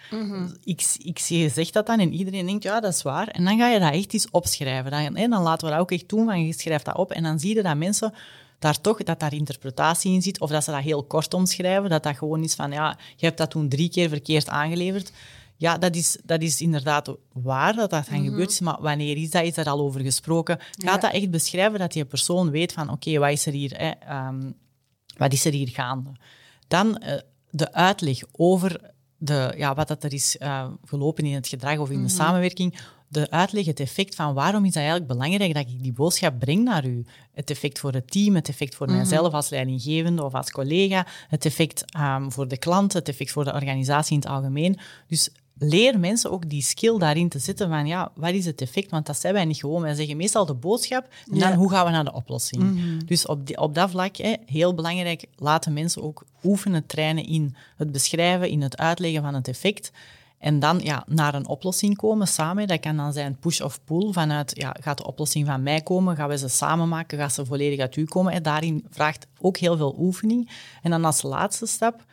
ik, ik zie- zeg dat dan en iedereen denkt, ja, dat is waar. En dan ga je dat echt eens opschrijven. Dan, hè, dan laten we dat ook echt doen, van je schrijft dat op en dan zie je dat mensen daar toch, dat daar interpretatie in zit, of dat ze dat heel kort omschrijven, dat dat gewoon is van, ja, je hebt dat toen drie keer verkeerd aangeleverd. Ja, dat is, dat is inderdaad waar dat dat dan gebeurd is, maar wanneer is dat? Is daar al over gesproken? Gaat dat echt beschrijven dat die persoon weet van, oké, wat is er hier, hè, ehm, wat is er hier gaande? Dan eh, de uitleg over de, ja, wat dat er is eh, gelopen in het gedrag of in de samenwerking. De uitleg, het effect van waarom is dat eigenlijk belangrijk dat ik die boodschap breng naar u. Het effect voor het team, het effect voor mijzelf als leidinggevende of als collega, het effect ehm, voor de klant, het effect voor de organisatie in het algemeen. Dus leer mensen ook die skill daarin te zetten van, ja, wat is het effect? Want dat zijn wij niet gewoon. Wij zeggen meestal de boodschap en dan hoe gaan we naar de oplossing. Mhm. Dus op, die, op dat vlak, hè, heel belangrijk, laten mensen ook oefenen, trainen in het beschrijven, in het uitleggen van het effect. En dan ja, naar een oplossing komen samen. Dat kan dan zijn push of pull. Vanuit, ja, gaat de oplossing van mij komen? Gaan we ze samen maken? Gaat ze volledig uit u komen? En daarin vraagt ook heel veel oefening. En dan als laatste stap,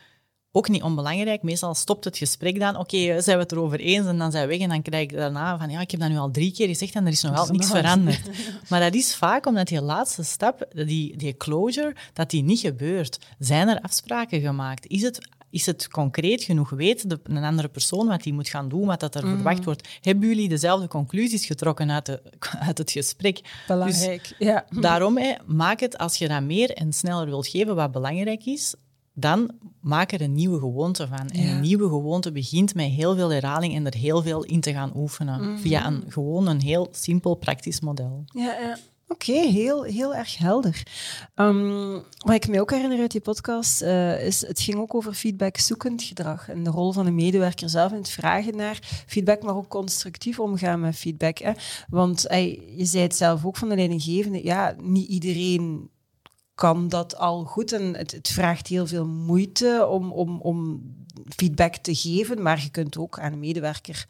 ook niet onbelangrijk, meestal stopt het gesprek dan. Oké, okay, zijn we het erover eens? En dan zijn we weg. En dan krijg ik daarna van, ja, ik heb dat nu al drie keer gezegd en er is nog wel niks veranderd. Maar dat is vaak omdat die laatste stap, die, die closure, dat die niet gebeurt. Zijn er afspraken gemaakt? Is het is het concreet genoeg? Weet de, een andere persoon wat hij moet gaan doen, wat dat er mm. verwacht wordt? Hebben jullie dezelfde conclusies getrokken uit, de, uit het gesprek? Belangrijk, dus ja. Daarom, maak het, als je dat meer en sneller wilt geven wat belangrijk is, dan maak er een nieuwe gewoonte van. En een nieuwe gewoonte begint met heel veel herhaling en er heel veel in te gaan oefenen. Mhm. Via een, gewoon een heel simpel, praktisch model. Ja, ja. Oké, heel, heel erg helder. Um, wat ik me ook herinner uit die podcast, uh, is het ging ook over feedback-zoekend gedrag en de rol van de medewerker zelf in het vragen naar feedback, maar ook constructief omgaan met feedback. Hè? Want je zei het zelf ook van de leidinggevende, ja, niet iedereen kan dat al goed en het, het vraagt heel veel moeite om, om, om feedback te geven, maar je kunt ook aan een medewerker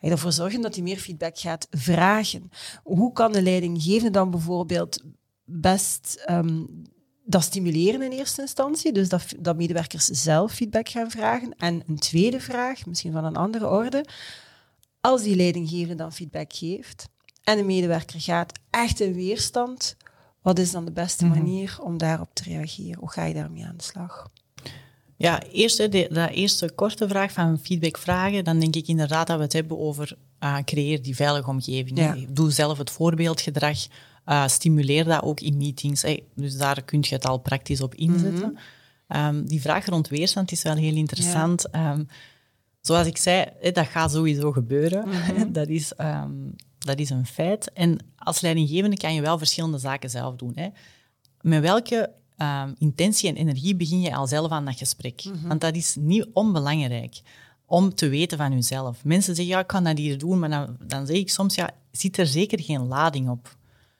ervoor zorgen dat hij meer feedback gaat vragen. Hoe kan de leidinggevende dan bijvoorbeeld best um, dat stimuleren in eerste instantie, dus dat, dat medewerkers zelf feedback gaan vragen? En een tweede vraag, misschien van een andere orde, als die leidinggevende dan feedback geeft en de medewerker gaat echt in weerstand, wat is dan de beste Mhm. manier om daarop te reageren? Hoe ga je daarmee aan de slag? Ja, eerst de, de eerste korte vraag van feedback vragen, dan denk ik inderdaad dat we het hebben over uh, creëer die veilige omgeving. Ja. Doe zelf het voorbeeldgedrag, uh, stimuleer dat ook in meetings. Dus daar kun je het al praktisch op inzetten. um, die vraag rond weerstand is wel heel interessant. Ja. Um, zoals ik zei, dat gaat sowieso gebeuren. Mhm. dat, is, um, dat is een feit. En als leidinggevende kan je wel verschillende zaken zelf doen. Hè. Met welke um, intentie en energie begin je al zelf aan dat gesprek. Mhm. Want dat is niet onbelangrijk om te weten van jezelf. Mensen zeggen, ja, ik kan dat hier doen, maar dan, dan zeg ik soms, ja, zit er zeker geen lading op.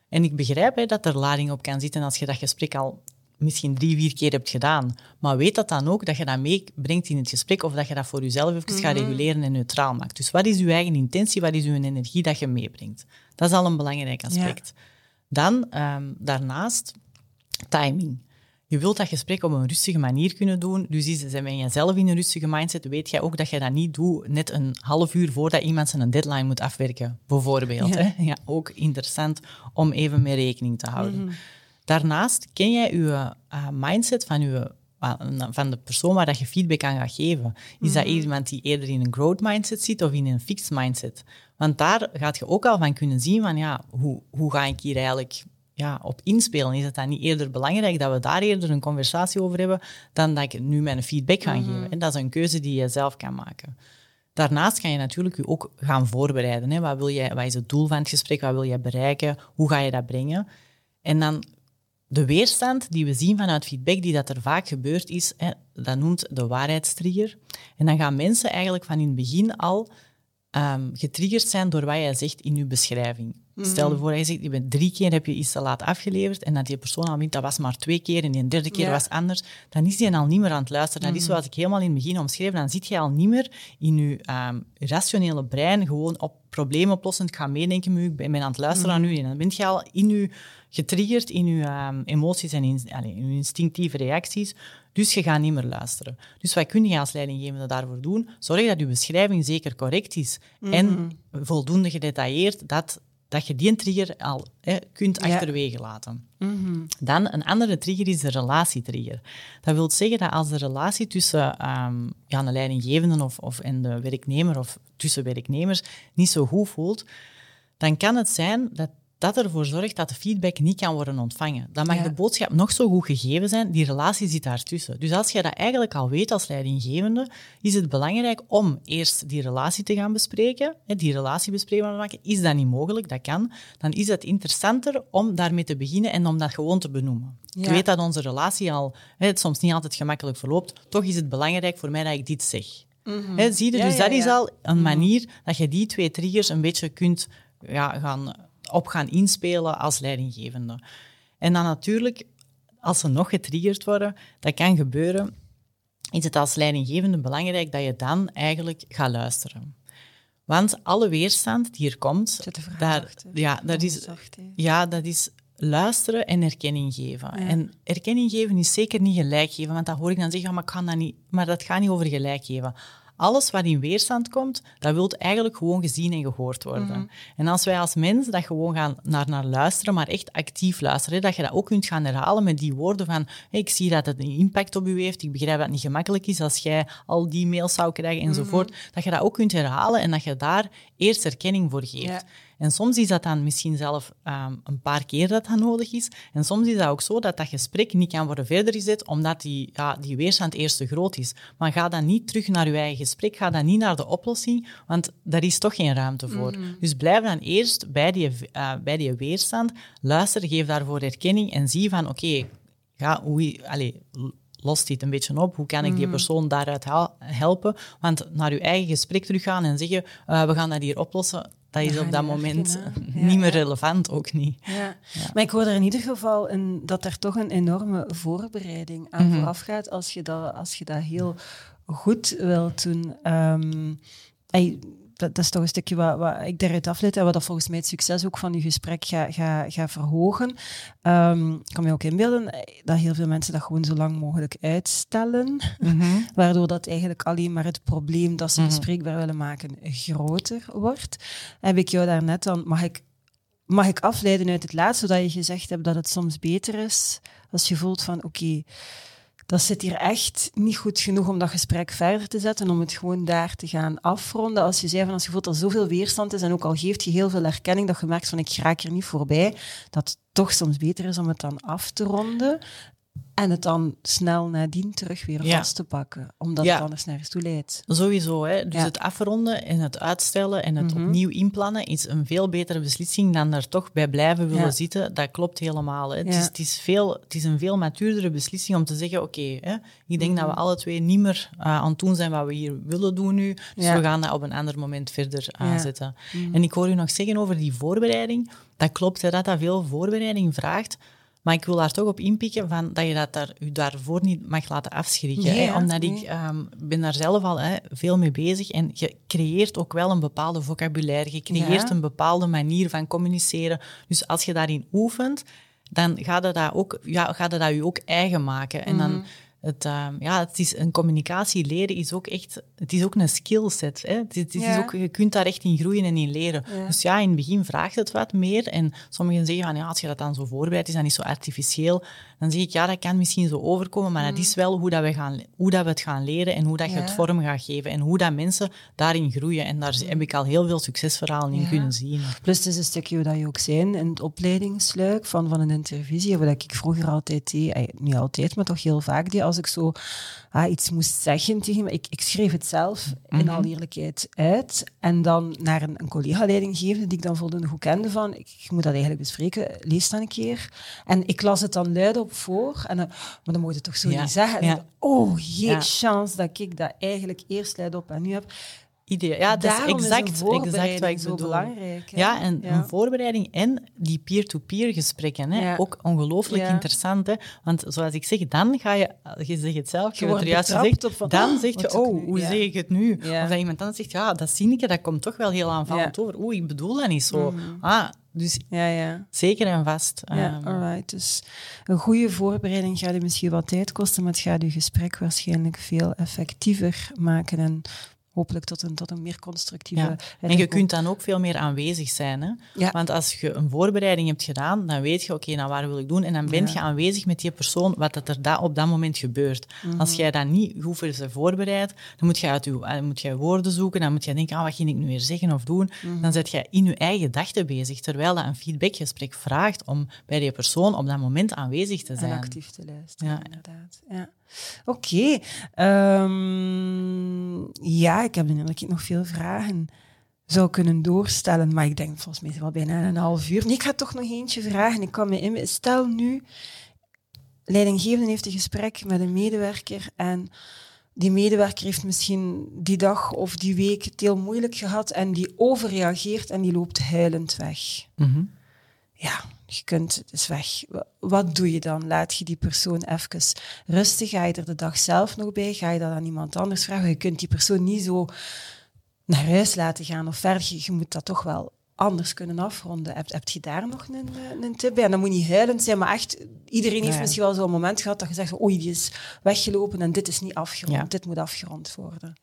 En ik begrijp hè, dat er lading op kan zitten als je dat gesprek al misschien drie, vier keer hebt gedaan. Maar weet dat dan ook, dat je dat meebrengt in het gesprek of dat je dat voor jezelf even Mhm. gaat reguleren en neutraal maakt. Dus wat is je eigen intentie, wat is je energie dat je meebrengt? Dat is al een belangrijk aspect. Dan, um, daarnaast, timing. Je wilt dat gesprek op een rustige manier kunnen doen. Dus is, ben je zelf in een rustige mindset, weet jij ook dat je dat niet doet net een half uur voordat iemand zijn deadline moet afwerken, bijvoorbeeld. Ja. Hè? Ja, ook interessant om even mee rekening te houden. Mhm. Daarnaast ken jij je uh, mindset van, je, uh, van de persoon waar dat je feedback aan gaat geven. Is dat Mhm. iemand die eerder in een growth mindset zit of in een fixed mindset? Want daar gaat je ook al van kunnen zien van, ja, hoe, hoe ga ik hier eigenlijk ja, op inspelen? Is het dan niet eerder belangrijk dat we daar eerder een conversatie over hebben dan dat ik nu mijn feedback ga Mhm. geven? En dat is een keuze die je zelf kan maken. Daarnaast kan je natuurlijk je ook gaan voorbereiden. Hè? Wat, wil jij, wat is het doel van het gesprek? Wat wil je bereiken? Hoe ga je dat brengen? En dan de weerstand die we zien vanuit feedback, die dat er vaak gebeurt, is, hè, dat noemt de waarheidstrigger. En dan gaan mensen eigenlijk van in het begin al um, getriggerd zijn door wat jij zegt in je beschrijving. Mhm. Stel je voor dat je zegt, je bent drie keer heb je iets te laat afgeleverd en dat die persoon al weet, dat was maar twee keer en die derde keer Ja. was anders, dan is die al niet meer aan het luisteren. Dat is zoals ik helemaal in het begin omschreef, dan zit je al niet meer in je um, rationele brein gewoon op probleemoplossend gaan meedenken, maar ik ben aan het luisteren aan u en dan ben je al in je getriggerd in je um, emoties en in, allez, in je instinctieve reacties. Dus je gaat niet meer luisteren. Dus wat kun je als leidinggevende daarvoor doen? Zorg dat je beschrijving zeker correct is en voldoende gedetailleerd dat, dat je die trigger al hè, kunt Ja. achterwege laten. Mhm. Dan een andere trigger is de relatietrigger. Dat wil zeggen dat als de relatie tussen ehm, ja, een leidinggevende of, of, en de werknemer of tussen werknemers niet zo goed voelt, dan kan het zijn dat dat ervoor zorgt dat de feedback niet kan worden ontvangen. Dan mag Ja. de boodschap nog zo goed gegeven zijn, die relatie zit daartussen. Dus als je dat eigenlijk al weet als leidinggevende, is het belangrijk om eerst die relatie te gaan bespreken, die relatie bespreekbaar te maken. Is dat niet mogelijk? Dat kan. Dan is het interessanter om daarmee te beginnen en om dat gewoon te benoemen. Ik Ja. weet dat onze relatie al het soms niet altijd gemakkelijk verloopt. Toch is het belangrijk voor mij dat ik dit zeg. Hè, zie je? Ja, dus dat is al een manier dat je die twee triggers een beetje kunt ja, gaan, op gaan inspelen als leidinggevende. En dan natuurlijk, als ze nog getriggerd worden, dat kan gebeuren, is het als leidinggevende belangrijk dat je dan eigenlijk gaat luisteren. Want alle weerstand die er komt, daar, ja, dat is, Zacht, ja, dat is luisteren en erkenning geven. En erkenning geven is zeker niet gelijk geven, want dan hoor ik dan zeggen, maar, ik kan dat, niet, maar dat gaat niet over gelijk geven. Alles wat in weerstand komt, dat wil eigenlijk gewoon gezien en gehoord worden. En als wij als mens dat gewoon gaan naar, naar luisteren, maar echt actief luisteren, hè, dat je dat ook kunt gaan herhalen met die woorden van hey, ik zie dat het een impact op u heeft, ik begrijp dat het niet gemakkelijk is als jij al die mails zou krijgen enzovoort, dat je dat ook kunt herhalen en dat je daar eerst erkenning voor geeft. Ja. En soms is dat dan misschien zelf ehm, een paar keer dat dat nodig is. En soms is dat ook zo dat dat gesprek niet kan worden verder gezet, omdat die, ja, die weerstand eerst te groot is. Maar ga dan niet terug naar je eigen gesprek, ga dan niet naar de oplossing, want daar is toch geen ruimte voor. Dus blijf dan eerst bij die, eh, bij die weerstand, luister, geef daarvoor erkenning en zie van, oké, ga, hoe, allee, lost dit een beetje op? Hoe kan ik die persoon daaruit hel- helpen? Want naar uw eigen gesprek teruggaan en zeggen, eh, we gaan dat hier oplossen, dat is op dat moment niet meer relevant, ook niet. Ja. Maar ik hoor er in ieder geval een, dat er toch een enorme voorbereiding aan Mhm. vooraf gaat als je dat, als je dat heel goed wilt doen. Ehm, dat, dat is toch een stukje wat, wat ik daaruit afleid en wat dat volgens mij het succes ook van je gesprek gaat ga, ga verhogen. Ehm, ik kan me ook inbeelden dat heel veel mensen dat gewoon zo lang mogelijk uitstellen, waardoor dat eigenlijk alleen maar het probleem dat ze bespreekbaar willen maken groter wordt. Heb ik jou daarnet dan, mag ik mag ik afleiden uit het laatste, zodat je gezegd hebt dat het soms beter is als je voelt van oké, dat zit hier echt niet goed genoeg om dat gesprek verder te zetten, om het gewoon daar te gaan afronden. Als je zei van als je voelt dat er zoveel weerstand is en ook al geeft je heel veel erkenning, dat je merkt van ik raak er niet voorbij, dat het toch soms beter is om het dan af te ronden en het dan snel nadien terug weer Ja. vast te pakken, omdat Ja. het anders nergens toe leidt. Sowieso. Hè? Dus Ja. Mhm. het afronden en het uitstellen en het opnieuw inplannen is een veel betere beslissing dan er toch bij blijven willen zitten. Dat klopt helemaal. Hè? Is, het, is veel, het is een veel matuurdere beslissing om te zeggen, oké, ik denk dat we alle twee niet meer eh, aan het doen zijn wat we hier willen doen nu. Dus we gaan dat op een ander moment verder aanzetten. En ik hoor u nog zeggen over die voorbereiding. Dat klopt, hè, dat dat veel voorbereiding vraagt. Maar ik wil daar toch op inpikken van dat je dat daar, u daarvoor niet mag laten afschrikken. Hè? Omdat ik ehm, ben daar zelf al hè, veel mee bezig. En je creëert ook wel een bepaalde vocabulaire. Je creëert Ja. een bepaalde manier van communiceren. Dus als je daarin oefent, dan gaat het dat ook, ja, gaat het dat je ook eigen maken. En Mhm. dan... Het, ehm, ja, het is een communicatie leren is ook echt, het is ook een skillset. Hè? Het, is ook, je kunt daar echt in groeien en in leren. Ja. Dus ja, in het begin vraagt het wat meer. En sommigen zeggen van ja, als je dat dan zo voorbereidt, is dat niet zo artificieel. Dan zeg ik ja, dat kan misschien zo overkomen, maar dat is wel hoe, dat we, gaan, hoe dat we het gaan leren en hoe dat je Mm. Ja. het vorm gaat geven en hoe dat mensen daarin groeien. En daar heb ik al heel veel succesverhalen in Ja. kunnen zien. Plus het is een stukje dat je ook zijn in het opleidingsluik van, van een intervisie, wat ik vroeger altijd deed, niet altijd, maar toch heel vaak deed, als ik zo ah, iets moest zeggen tegen me. Ik, ik schreef het zelf in alle eerlijkheid uit en dan naar een, een collega-leiding geven die ik dan voldoende goed kende van, ik, ik moet dat eigenlijk bespreken, lees dan een keer. En ik las het dan luid op voor, en dan, maar dan moet je toch zo Ja, niet zeggen. En ja. dan, oh, jee, Ja. chance dat ik dat eigenlijk eerst luid op en nu heb. Idee. Ja, dat is exact, exact wat ik zo bedoel. belangrijk. hè? Ja, en Ja. een voorbereiding en die peer-to-peer gesprekken. Hè? Ja. Ook ongelooflijk Ja. interessant. Hè? Want zoals ik zeg, dan ga je... Je zegt het zelf, je, Je wordt er juist gezegd. van, dan oh, zeg je, oh, hoe zeg ik het nu? Of dat iemand dan zegt, ja, dat ik, dat komt toch wel heel aanvallend over. Oeh, ik bedoel dat niet zo. Mhm. Ah, dus Ja, ja. zeker en vast. Ja, ehm, alright. Dus een goede voorbereiding gaat je misschien wat tijd kosten, maar het gaat je gesprek waarschijnlijk veel effectiever maken en hopelijk tot een, tot een meer constructieve... Ja. En je kunt dan ook veel meer aanwezig zijn. Hè? Ja. Want als je een voorbereiding hebt gedaan, dan weet je, oké, nou waar wil ik doen? En dan ben Ja. je aanwezig met die persoon, wat dat er da op dat moment gebeurt. Mhm. Als jij dat niet goed voor ze voorbereidt, dan moet je uit je, dan moet je woorden zoeken, dan moet je denken, ah, wat ging ik nu weer zeggen of doen? Mhm. Dan zet je in je eigen gedachten bezig, terwijl dat een feedbackgesprek vraagt om bij die persoon op dat moment aanwezig te En zijn. actief te luisteren, inderdaad. Ja. Oké. Ehm, ja, ik heb inderdaad nog veel vragen zou kunnen doorstellen, maar ik denk volgens mij wel bijna een half uur. Nee, ik ga toch nog eentje vragen. Ik kan me in... Stel nu, leidinggevende heeft een gesprek met een medewerker en die medewerker heeft misschien die dag of die week het heel moeilijk gehad en die overreageert en die loopt huilend weg. Mhm. Ja, je kunt, het is weg. Wa- Wat doe je dan? Laat je die persoon even rustig? Ga je er de dag zelf nog bij? Ga je dat aan iemand anders vragen? Je kunt die persoon niet zo naar huis laten gaan of verder. Je, je moet dat toch wel anders kunnen afronden. Heb, heb je daar nog een, eh, een tip bij? En dat moet niet huilend zijn, maar echt, iedereen heeft misschien wel zo'n moment gehad dat je zegt, oei, die is weggelopen en dit is niet afgerond. Ja. Dit moet afgerond worden.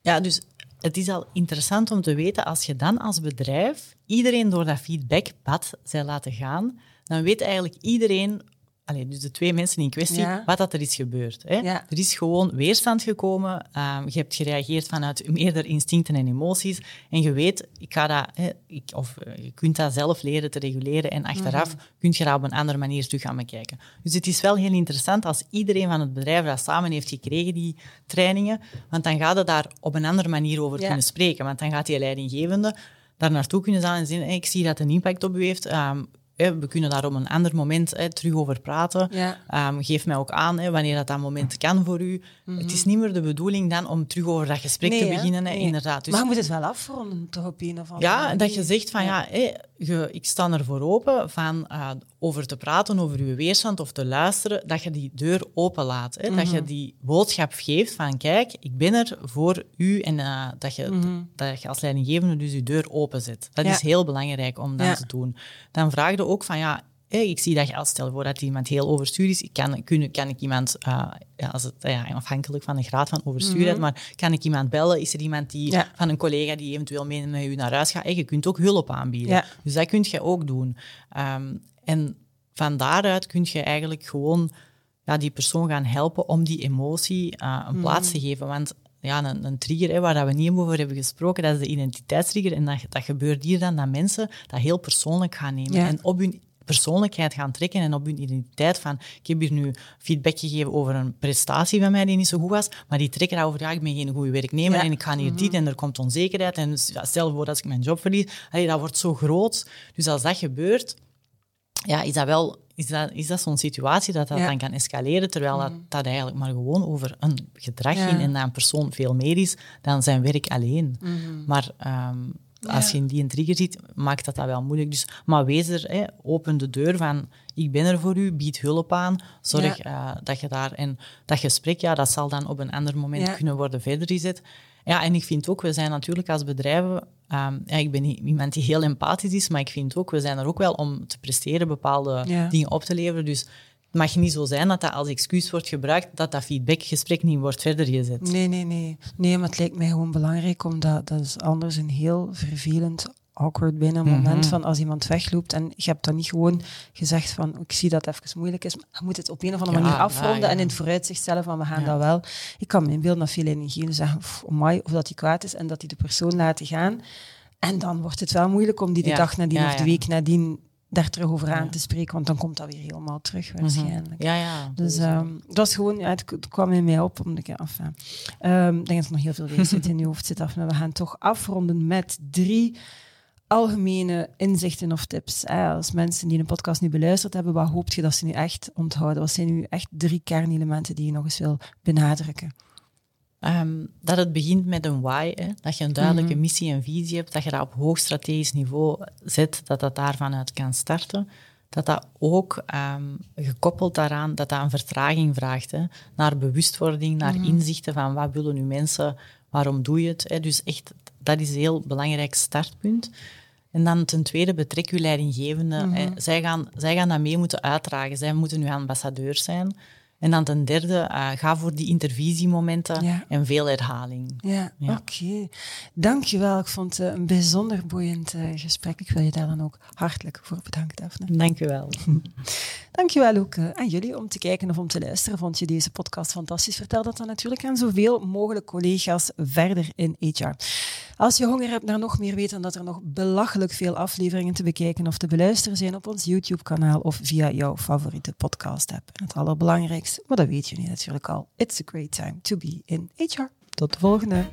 Ja, dus het is al interessant om te weten, als je dan als bedrijf iedereen door dat feedbackpad zij laten gaan, dan weet eigenlijk iedereen, allee, dus de twee mensen in kwestie, Ja. wat dat er is gebeurd. Hè? Ja. Er is gewoon weerstand gekomen, ehm, je hebt gereageerd vanuit meerdere instincten en emoties, en je weet, ik ga dat, hè, ik, of eh, je kunt dat zelf leren te reguleren, en achteraf Mhm. kun je daar op een andere manier terug gaan bekijken. Dus het is wel heel interessant als iedereen van het bedrijf dat samen heeft gekregen, die trainingen, want dan gaat het daar op een andere manier over Ja. kunnen spreken. Want dan gaat die leidinggevende daar naartoe kunnen gaan en zeggen, hey, ik zie dat een impact op u heeft. Ehm, we kunnen daar op een ander moment hè, terug over praten. Ja. Ehm, geef mij ook aan hè, wanneer dat, dat moment kan voor u. Het is niet meer de bedoeling dan om terug over dat gesprek te beginnen. Nee. inderdaad. Dus maar je moet het wel afronden, toch op een of andere ja, dat je zegt van ja, hé, je, ik sta ervoor open van eh, over te praten over je weerstand of te luisteren, dat je die deur open laat. Hè? Dat je die boodschap geeft van kijk, ik ben er voor u en eh, dat, je, dat je als leidinggevende dus je deur openzet. Dat Ja. is heel belangrijk om dat Ja. te doen. Dan vraag je ook van ja, ik zie dat je als stel voor dat iemand heel overstuur is, kan, kun, kan ik iemand, eh, ja, als het, ja, afhankelijk van de graad van overstuurheid, maar kan ik iemand bellen? Is er iemand die, Ja. van een collega die eventueel mee met u naar huis gaat? Hé, je kunt ook hulp aanbieden. Ja. Dus dat kun je ook doen. Ehm, en van daaruit kun je eigenlijk gewoon ja, die persoon gaan helpen om die emotie eh, een plaats te geven. Want ja, een, een trigger hè, waar dat we niet over hebben gesproken, dat is de identiteitstrigger. En dat, dat gebeurt hier dan dat mensen dat heel persoonlijk gaan nemen. Ja. En op hun persoonlijkheid gaan trekken en op hun identiteit van ik heb hier nu feedback gegeven over een prestatie van mij die niet zo goed was, maar die trekken over ja, ik ben geen goede werknemer Ja. en ik ga hier dit en er komt onzekerheid en stel voor dat ik mijn job verlies. Allee, dat wordt zo groot. Dus als dat gebeurt, ja, is dat wel is dat, is dat zo'n situatie dat dat Ja. dan kan escaleren, terwijl dat, dat eigenlijk maar gewoon over een gedrag Ja. ging en dat een persoon veel meer is dan zijn werk alleen. Maar ehm, als je in die een trigger zit, maakt dat dat wel moeilijk. Dus, maar wees er, hè, open de deur van ik ben er voor u, bied hulp aan, zorg eh, dat je daar... En dat gesprek, ja, dat zal dan op een ander moment kunnen worden verder gezet. Ja, en ik vind ook, we zijn natuurlijk als bedrijven... ehm, ja, ik ben iemand die heel empathisch is, maar ik vind ook, we zijn er ook wel om te presteren, bepaalde Ja. dingen op te leveren. Dus het mag niet zo zijn dat dat als excuus wordt gebruikt, dat dat feedbackgesprek niet wordt verder gezet. Nee, nee, nee. Nee, maar het lijkt mij gewoon belangrijk, omdat dat is anders een heel vervelend, awkward bijna moment Mhm. van als iemand wegloopt en je hebt dan niet gewoon gezegd van ik zie dat het even moeilijk is, maar je moet het op een of andere Ja, manier afronden ja. en in het vooruitzicht stellen van we gaan dat wel. Ik kan me inbeelden dat veel leidinggevenden zeggen "Pff, amai, of dat hij kwaad is en dat hij de persoon laten gaan. En dan wordt het wel moeilijk om die de dag nadien of de week nadien daar terug over aan te spreken, want dan komt dat weer helemaal terug waarschijnlijk. Ja, ja. Dus ehm dat was gewoon, ja, het, het kwam in mij op. Omdat ik, enfin, ehm, ik denk dat er nog heel veel wijsheid in je hoofd zit af. Maar we gaan toch afronden met drie algemene inzichten of tips. Hè. Als mensen die een podcast nu beluisterd hebben, wat hoopt je dat ze nu echt onthouden? Wat zijn nu echt drie kernelementen die je nog eens wil benadrukken? Ehm, dat het begint met een why, hè? dat je een duidelijke Mhm. missie en visie hebt, dat je dat op hoog strategisch niveau zet, dat dat daarvan uit kan starten. Dat dat ook ehm, gekoppeld daaraan, dat dat een vertraging vraagt, hè? naar bewustwording, naar Mhm. inzichten van wat willen nu mensen, waarom doe je het. Hè? Dus echt, dat is een heel belangrijk startpunt. En dan ten tweede, betrek je leidinggevende. Mhm. hè. Zij, gaan, zij gaan dat mee moeten uitdragen. Zij moeten nu ambassadeurs zijn. En dan ten derde, eh, ga voor die intervisiemomenten Ja. en veel herhaling. Ja, Ja. oké. Dankjewel. Ik vond het een bijzonder boeiend eh, gesprek. Ik wil je daar dan ook hartelijk voor bedanken, Daphne. Dank u wel. Dankjewel ook eh, aan jullie om te kijken of om te luisteren. Vond je deze podcast fantastisch? Vertel dat dan natuurlijk aan zoveel mogelijk collega's verder in HR. Als je honger hebt naar nog meer weten, dat er nog belachelijk veel afleveringen te bekijken of te beluisteren zijn op ons YouTube-kanaal of via jouw favoriete podcast-app. Het allerbelangrijkste, maar dat weet je natuurlijk al, it's a great time to be in HR. Tot de volgende!